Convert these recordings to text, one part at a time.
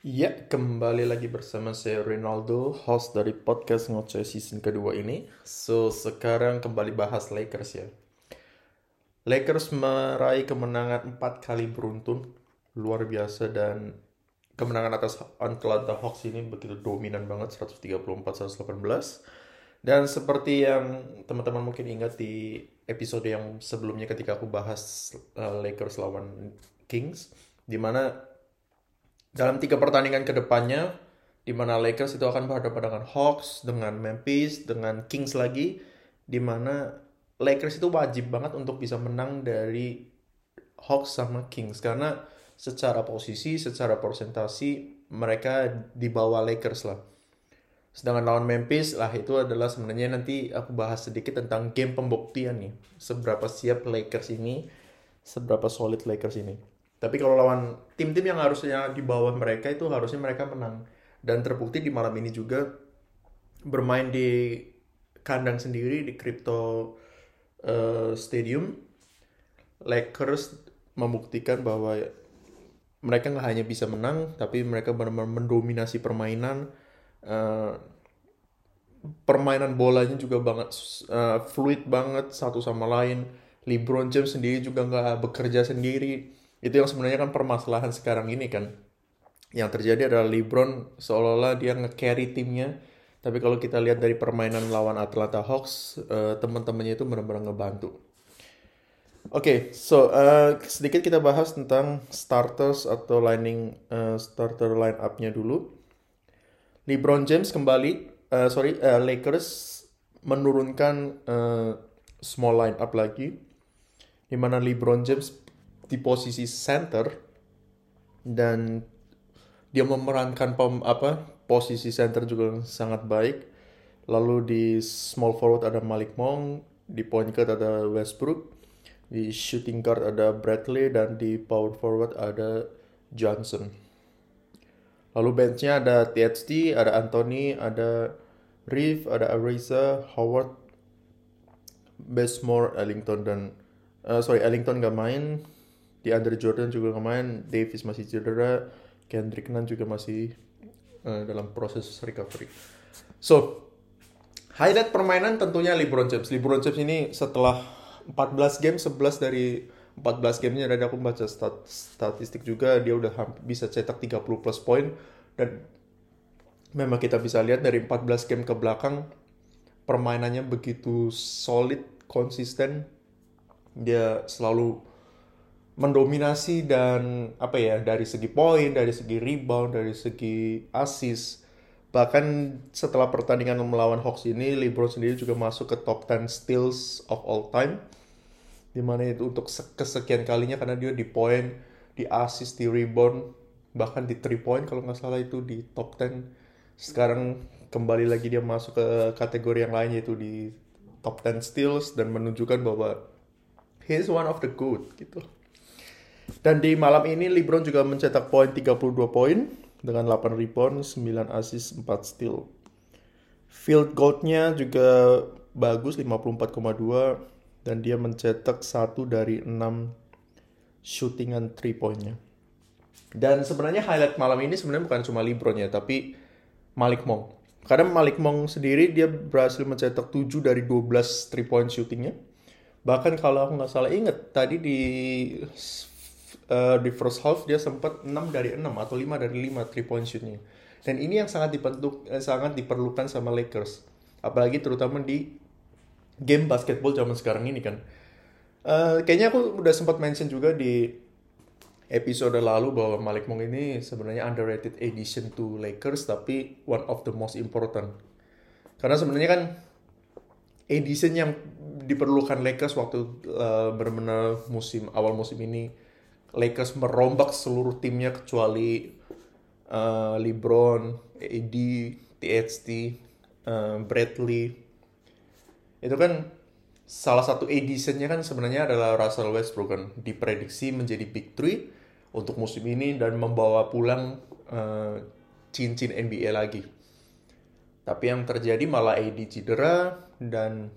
Ya, kembali lagi bersama saya Ronaldo, host dari podcast Ngoceh season kedua ini. So, sekarang kembali bahas Lakers ya. Lakers meraih kemenangan 4 kali beruntun, luar biasa dan kemenangan atas Atlanta Hawks ini begitu dominan banget 134-118. Dan seperti yang teman-teman mungkin ingat di episode yang sebelumnya ketika aku bahas uh, Lakers lawan Kings, di mana dalam tiga pertandingan ke depannya, di mana Lakers itu akan berhadapan dengan Hawks, dengan Memphis, dengan Kings lagi, di mana Lakers itu wajib banget untuk bisa menang dari Hawks sama Kings karena secara posisi, secara persentasi mereka di bawah Lakers lah. Sedangkan lawan Memphis lah itu adalah sebenarnya nanti aku bahas sedikit tentang game pembuktian nih. Seberapa siap Lakers ini, seberapa solid Lakers ini. Tapi kalau lawan tim-tim yang harusnya di bawah mereka itu harusnya mereka menang. Dan terbukti di malam ini juga bermain di kandang sendiri di Crypto uh, Stadium. Lakers membuktikan bahwa mereka nggak hanya bisa menang, tapi mereka benar-benar mendominasi permainan. Uh, permainan bolanya juga banget uh, fluid banget satu sama lain. LeBron James sendiri juga nggak bekerja sendiri itu yang sebenarnya kan permasalahan sekarang ini kan. Yang terjadi adalah LeBron seolah-olah dia nge-carry timnya. Tapi kalau kita lihat dari permainan lawan Atlanta Hawks uh, teman-temannya itu benar-benar ngebantu. Oke okay, so uh, sedikit kita bahas tentang starters atau lining uh, starter line up-nya dulu. LeBron James kembali uh, sorry uh, Lakers menurunkan uh, small line up lagi di mana LeBron James di posisi center dan dia memerankan pem, apa posisi center juga sangat baik. Lalu di small forward ada Malik Monk, di point guard ada Westbrook, di shooting guard ada Bradley dan di power forward ada Johnson. Lalu benchnya ada THT, ada Anthony, ada Reeve, ada Ariza, Howard, Besmore, Ellington dan uh, sorry Ellington gak main, di Andre Jordan juga main Davis masih cedera Kendrick Nunn juga masih uh, dalam proses recovery. So highlight permainan tentunya LeBron James. LeBron James ini setelah 14 game 11 dari 14 gamenya dari aku baca stat, statistik juga dia udah bisa cetak 30 plus poin. Dan memang kita bisa lihat dari 14 game ke belakang permainannya begitu solid konsisten. Dia selalu mendominasi dan apa ya dari segi poin, dari segi rebound, dari segi assist. Bahkan setelah pertandingan melawan Hawks ini, LeBron sendiri juga masuk ke top 10 steals of all time. Di mana itu untuk kesekian kalinya karena dia di poin, di assist, di rebound, bahkan di three point kalau nggak salah itu di top 10. Sekarang kembali lagi dia masuk ke kategori yang lain yaitu di top 10 steals dan menunjukkan bahwa he one of the good gitu. Dan di malam ini LeBron juga mencetak poin 32 poin dengan 8 rebound, 9 assist, 4 steal. Field goal-nya juga bagus 54,2 dan dia mencetak satu dari 6 shootingan 3 poinnya. Dan sebenarnya highlight malam ini sebenarnya bukan cuma LeBron ya, tapi Malik Monk. Karena Malik Monk sendiri dia berhasil mencetak 7 dari 12 3 point shootingnya. Bahkan kalau aku nggak salah inget tadi di uh, di first half dia sempat 6 dari 6 atau 5 dari 5 three point shootnya. Dan ini yang sangat dipentuk, eh, sangat diperlukan sama Lakers. Apalagi terutama di game basketball zaman sekarang ini kan. Uh, kayaknya aku udah sempat mention juga di episode lalu bahwa Malik Monk ini sebenarnya underrated addition to Lakers tapi one of the most important. Karena sebenarnya kan addition yang diperlukan Lakers waktu uh, benar-benar musim awal musim ini Lakers merombak seluruh timnya kecuali uh, LeBron, AD, THT, uh, Bradley. Itu kan salah satu editionnya kan sebenarnya adalah Russell Westbrook kan diprediksi menjadi big three untuk musim ini dan membawa pulang uh, cincin NBA lagi. Tapi yang terjadi malah AD cedera dan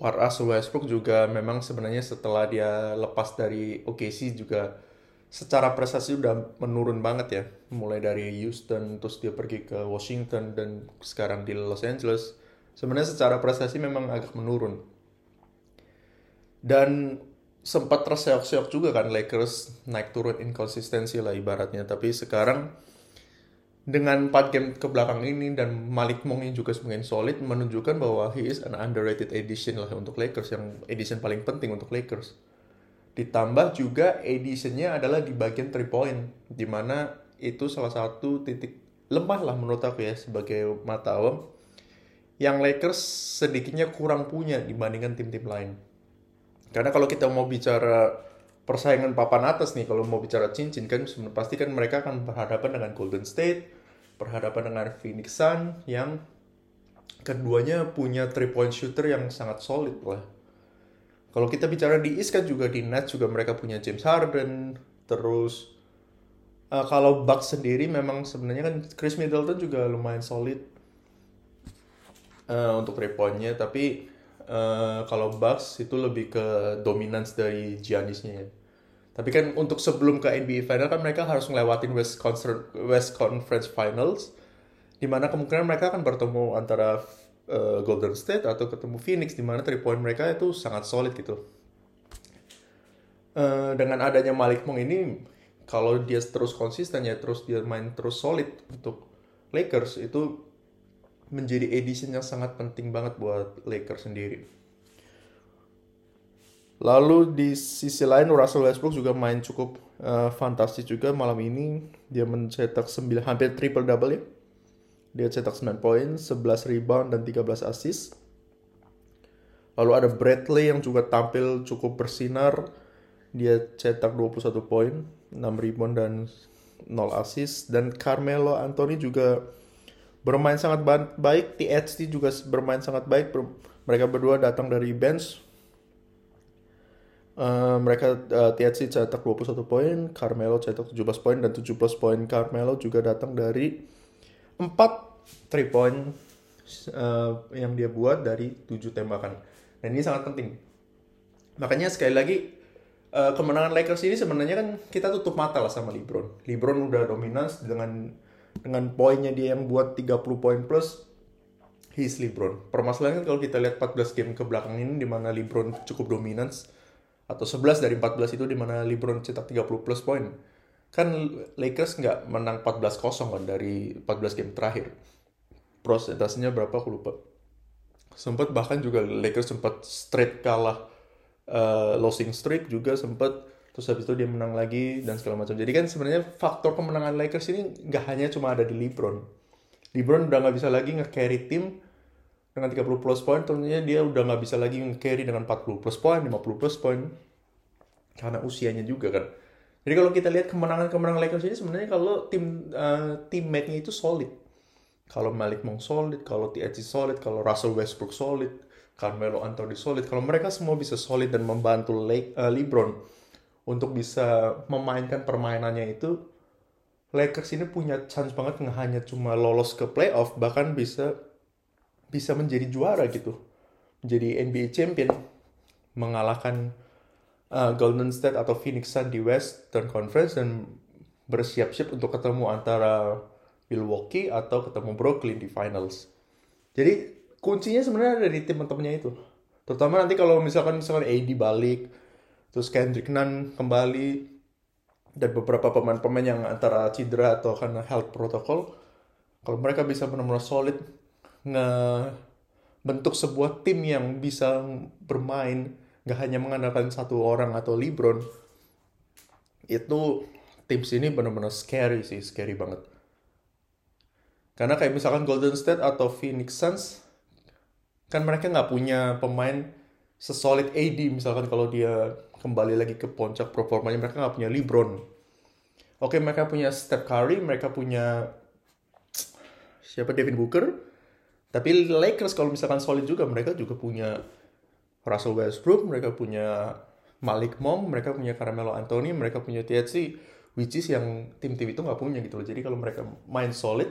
Russell Westbrook juga memang sebenarnya setelah dia lepas dari OKC juga secara prestasi udah menurun banget ya. Mulai dari Houston, terus dia pergi ke Washington, dan sekarang di Los Angeles. Sebenarnya secara prestasi memang agak menurun. Dan sempat terseok-seok juga kan Lakers naik turun inkonsistensi lah ibaratnya. Tapi sekarang dengan 4 game ke belakang ini dan Malik Monk yang juga semakin solid menunjukkan bahwa he is an underrated addition lah untuk Lakers yang edition paling penting untuk Lakers Ditambah juga editionnya adalah di bagian 3 point, di mana itu salah satu titik lemah lah menurut aku ya sebagai mata awam. Yang Lakers sedikitnya kurang punya dibandingkan tim-tim lain. Karena kalau kita mau bicara persaingan papan atas nih, kalau mau bicara cincin kan pasti kan mereka akan berhadapan dengan Golden State, berhadapan dengan Phoenix Sun yang keduanya punya three point shooter yang sangat solid lah kalau kita bicara di East kan juga di Nets juga mereka punya James Harden, terus uh, kalau Bucks sendiri memang sebenarnya kan Chris Middleton juga lumayan solid uh, untuk three pointnya, tapi uh, kalau Bucks itu lebih ke dominance dari Giannisnya ya. Tapi kan untuk sebelum ke NBA Final kan mereka harus ngelewatin West, Concert, West Conference Finals, di mana kemungkinan mereka akan bertemu antara uh, Golden State atau ketemu Phoenix di mana three point mereka itu sangat solid gitu. Uh, dengan adanya Malik Monk ini kalau dia terus konsisten ya terus dia main terus solid untuk Lakers itu menjadi edition yang sangat penting banget buat Lakers sendiri. Lalu di sisi lain Russell Westbrook juga main cukup uh, fantastis juga malam ini dia mencetak 9 hampir triple double ya dia cetak 9 poin, 11 rebound, dan 13 assist. Lalu ada Bradley yang juga tampil cukup bersinar. Dia cetak 21 poin, 6 rebound, dan 0 assist. Dan Carmelo Anthony juga bermain sangat baik. THT juga bermain sangat baik. Mereka berdua datang dari bench. Uh, mereka uh, THC cetak 21 poin, Carmelo cetak 17 poin dan 17 poin Carmelo juga datang dari empat three point uh, yang dia buat dari tujuh tembakan. Dan ini sangat penting. Makanya sekali lagi uh, kemenangan Lakers ini sebenarnya kan kita tutup mata lah sama LeBron. LeBron udah dominas dengan dengan poinnya dia yang buat 30 poin plus he's LeBron. Permasalahannya kalau kita lihat 14 game ke belakang ini di mana LeBron cukup dominans atau 11 dari 14 itu di mana LeBron cetak 30 plus poin kan Lakers nggak menang 14-0 kan dari 14 game terakhir. Prosentasenya berapa aku lupa. Sempat bahkan juga Lakers sempat straight kalah uh, losing streak juga sempat terus habis itu dia menang lagi dan segala macam. Jadi kan sebenarnya faktor kemenangan Lakers ini nggak hanya cuma ada di LeBron. LeBron udah nggak bisa lagi nge-carry tim dengan 30 plus poin, tentunya dia udah nggak bisa lagi nge-carry dengan 40 plus poin, 50 plus poin karena usianya juga kan. Jadi kalau kita lihat kemenangan-kemenangan Lakers ini sebenarnya kalau tim uh, teammate-nya itu solid. Kalau Malik Monk solid, kalau THC solid, kalau Russell Westbrook solid, Carmelo Anthony solid. Kalau mereka semua bisa solid dan membantu Le uh, LeBron untuk bisa memainkan permainannya itu, Lakers ini punya chance banget nggak hanya cuma lolos ke playoff, bahkan bisa bisa menjadi juara gitu. Menjadi NBA champion, mengalahkan uh, Golden State atau Phoenix Sun di Western Conference dan bersiap-siap untuk ketemu antara Milwaukee atau ketemu Brooklyn di finals. Jadi kuncinya sebenarnya ada di teman-temannya itu. Terutama nanti kalau misalkan misalkan AD balik, terus Kendrick Nunn kembali, dan beberapa pemain-pemain yang antara cedera atau karena health protocol, kalau mereka bisa benar-benar solid bentuk sebuah tim yang bisa bermain nggak hanya mengandalkan satu orang atau LeBron itu tim sini benar-benar scary sih scary banget. Karena kayak misalkan Golden State atau Phoenix Suns kan mereka nggak punya pemain sesolid AD misalkan kalau dia kembali lagi ke puncak performanya mereka nggak punya LeBron. Oke mereka punya Steph Curry mereka punya siapa Devin Booker tapi Lakers kalau misalkan solid juga mereka juga punya Russell Westbrook, mereka punya Malik Monk, mereka punya Carmelo Anthony, mereka punya THC, which is yang tim-tim itu nggak punya gitu loh. Jadi kalau mereka main solid,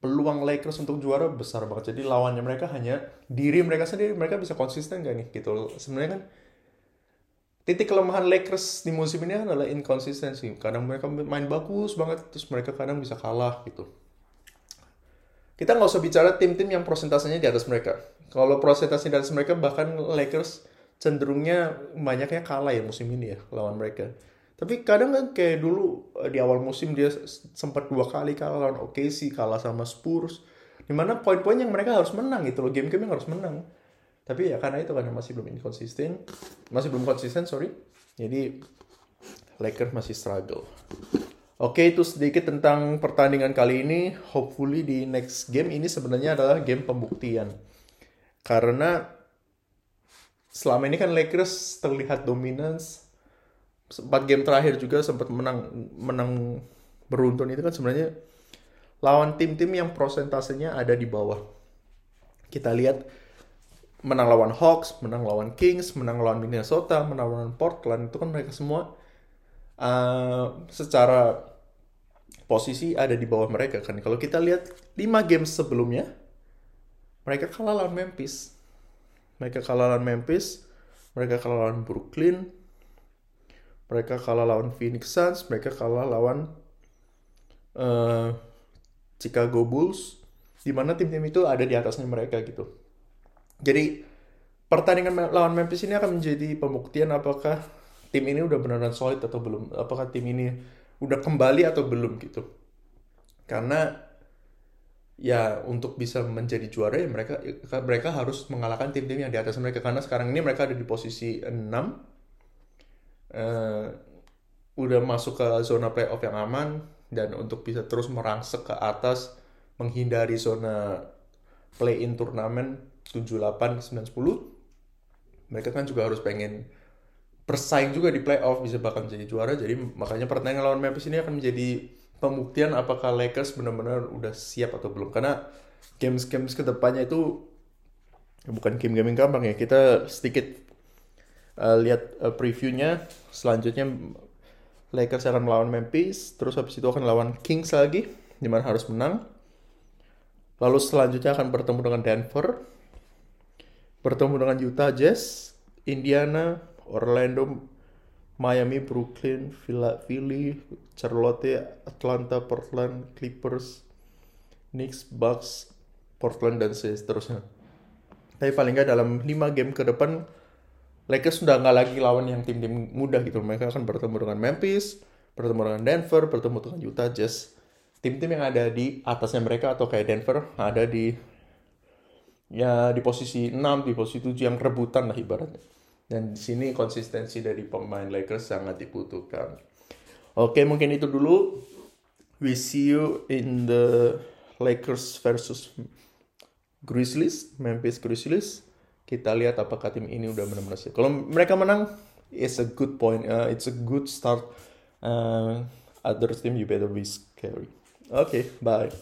peluang Lakers untuk juara besar banget. Jadi lawannya mereka hanya diri mereka sendiri, mereka bisa konsisten gak nih gitu. Sebenarnya kan titik kelemahan Lakers di musim ini adalah inkonsistensi. Kadang mereka main bagus banget, terus mereka kadang bisa kalah gitu. Kita nggak usah bicara tim-tim yang prosentasenya di atas mereka. Kalau prosentasenya di atas mereka, bahkan Lakers cenderungnya banyaknya kalah ya musim ini ya lawan mereka. Tapi kadang kan kayak dulu eh, di awal musim dia sempat dua kali kalah lawan OKC, kalah sama Spurs. Di mana poin-poin yang mereka harus menang gitu loh, game-game yang harus menang. Tapi ya karena itu karena masih belum inkonsisten, masih belum konsisten sorry. Jadi Lakers masih struggle. Oke itu sedikit tentang pertandingan kali ini. Hopefully di next game ini sebenarnya adalah game pembuktian. Karena selama ini kan Lakers terlihat dominance empat game terakhir juga sempat menang menang beruntun itu kan sebenarnya lawan tim-tim yang prosentasenya ada di bawah. Kita lihat menang lawan Hawks, menang lawan Kings, menang lawan Minnesota, menang lawan Portland itu kan mereka semua uh, secara posisi ada di bawah mereka kan. Kalau kita lihat 5 game sebelumnya mereka kalah lawan Memphis. Mereka kalah lawan Memphis, mereka kalah lawan Brooklyn, mereka kalah lawan Phoenix Suns, mereka kalah lawan uh, Chicago Bulls, di mana tim-tim itu ada di atasnya mereka gitu. Jadi pertandingan lawan Memphis ini akan menjadi pembuktian apakah tim ini udah beneran solid atau belum, apakah tim ini udah kembali atau belum gitu. Karena ya untuk bisa menjadi juara ya mereka mereka harus mengalahkan tim-tim yang di atas mereka karena sekarang ini mereka ada di posisi 6 uh, udah masuk ke zona playoff yang aman dan untuk bisa terus merangsek ke atas menghindari zona play-in turnamen 78 9 10 mereka kan juga harus pengen bersaing juga di playoff bisa bahkan jadi juara. Jadi makanya pertandingan lawan Memphis ini akan menjadi pembuktian apakah Lakers benar-benar udah siap atau belum. Karena games-games ke depannya itu bukan game-game yang gampang ya. Kita sedikit uh, lihat uh, previewnya. Selanjutnya Lakers akan melawan Memphis. Terus habis itu akan lawan Kings lagi di mana harus menang. Lalu selanjutnya akan bertemu dengan Denver. Bertemu dengan Utah Jazz Indiana Orlando Miami Brooklyn Philly Charlotte Atlanta Portland Clippers Knicks Bucks Portland dan seterusnya tapi paling nggak dalam 5 game ke depan Lakers sudah nggak lagi lawan yang tim-tim mudah gitu. Mereka akan bertemu dengan Memphis, bertemu dengan Denver, bertemu dengan Utah Jazz. Tim-tim yang ada di atasnya mereka atau kayak Denver ada di ya di posisi 6, di posisi 7 yang rebutan lah ibaratnya. Dan di sini konsistensi dari pemain Lakers sangat dibutuhkan. Oke, mungkin itu dulu. We see you in the Lakers versus Grizzlies, Memphis Grizzlies kita lihat apakah tim ini udah benar-benar siap. Kalau mereka menang, it's a good point. Uh, it's a good start. Uh, other team you better be scary. Okay, bye.